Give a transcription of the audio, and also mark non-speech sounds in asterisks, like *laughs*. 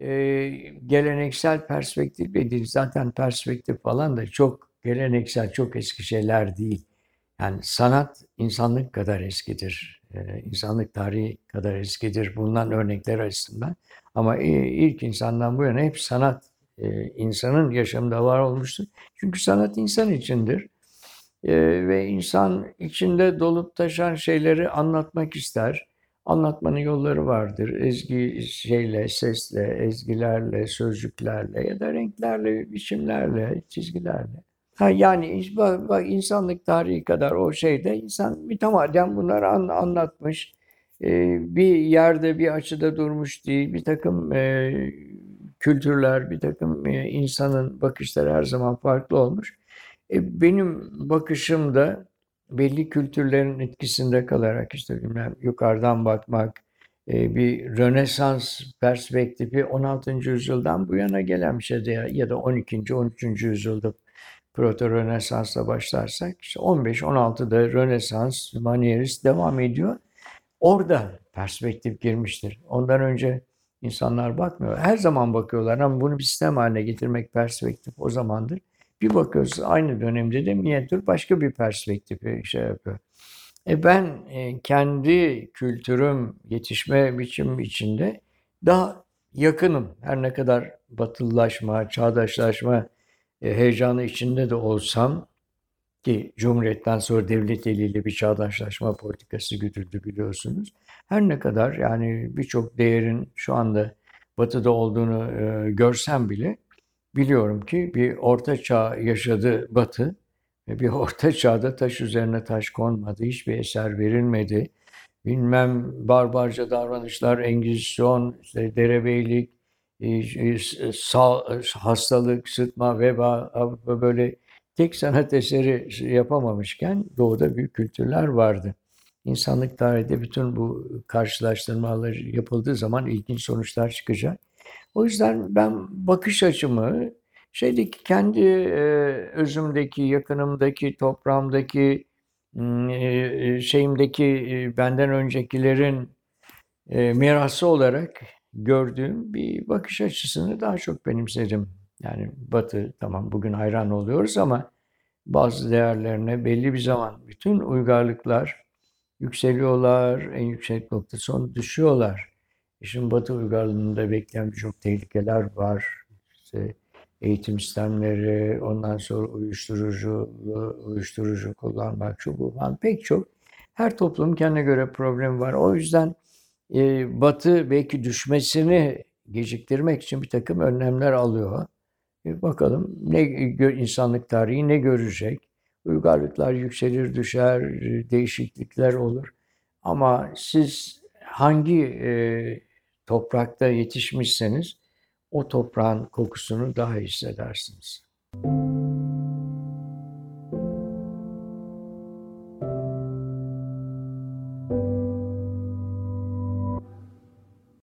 e, geleneksel perspektif değil. Zaten perspektif falan da çok geleneksel, çok eski şeyler değil. Yani sanat insanlık kadar eskidir. E, insanlık tarihi kadar eskidir. Bundan örnekler açısından. Ama e, ilk insandan bu yana hep sanat e, insanın yaşamında var olmuştur. Çünkü sanat insan içindir. E, ve insan içinde dolup taşan şeyleri anlatmak ister. Anlatmanın yolları vardır. Ezgi şeyle, sesle, ezgilerle, sözcüklerle ya da renklerle, biçimlerle, çizgilerle. Ha yani bak, bak insanlık tarihi kadar o şeyde insan mütemadiyen bunları an, anlatmış. Ee, bir yerde bir açıda durmuş değil. Bir takım e, kültürler, bir takım e, insanın bakışları her zaman farklı olmuş. E, benim bakışım da belli kültürlerin etkisinde kalarak işte bilmem yukarıdan bakmak, e, bir Rönesans perspektifi 16. yüzyıldan bu yana gelen bir şey ya da 12. 13. yüzyılda Proto Rönesans'la başlarsak işte 15-16'da Rönesans, Manierist devam ediyor. Orada perspektif girmiştir. Ondan önce insanlar bakmıyor. Her zaman bakıyorlar ama bunu bir sistem haline getirmek perspektif o zamandır. Bir bakıyoruz aynı dönemde de minyatür başka bir perspektifi şey yapıyor. E ben e, kendi kültürüm, yetişme biçim içinde daha yakınım. Her ne kadar batılılaşma, çağdaşlaşma e, heyecanı içinde de olsam ki Cumhuriyet'ten sonra devlet eliyle bir çağdaşlaşma politikası güdüldü biliyorsunuz. Her ne kadar yani birçok değerin şu anda batıda olduğunu e, görsem bile biliyorum ki bir orta çağ yaşadı Batı bir *laughs* orta çağda taş üzerine taş konmadı, hiçbir eser verilmedi. Bilmem barbarca davranışlar, Engizisyon, işte derebeylik, e, e, hastalık, sıtma, veba böyle tek sanat eseri yapamamışken doğuda büyük kültürler vardı. İnsanlık tarihinde bütün bu karşılaştırmalar yapıldığı zaman ilginç sonuçlar çıkacak. O yüzden ben bakış açımı şeydeki kendi e, özümdeki, yakınımdaki, toprağımdaki, e, şeyimdeki e, benden öncekilerin e, mirası olarak gördüğüm bir bakış açısını daha çok benimsedim. Yani Batı tamam bugün hayran oluyoruz ama bazı değerlerine belli bir zaman bütün uygarlıklar yükseliyorlar, en yüksek nokta sonra düşüyorlar. Şimdi Batı uygarlığında bekleyen birçok tehlikeler var. İşte eğitim sistemleri, ondan sonra uyuşturucu, uyuşturucu kullanmak, şu bu falan pek çok. Her toplumun kendine göre problemi var. O yüzden e, Batı belki düşmesini geciktirmek için bir takım önlemler alıyor. E, bakalım ne insanlık tarihi ne görecek? Uygarlıklar yükselir düşer, değişiklikler olur. Ama siz hangi e, toprakta yetişmişseniz o toprağın kokusunu daha hissedersiniz.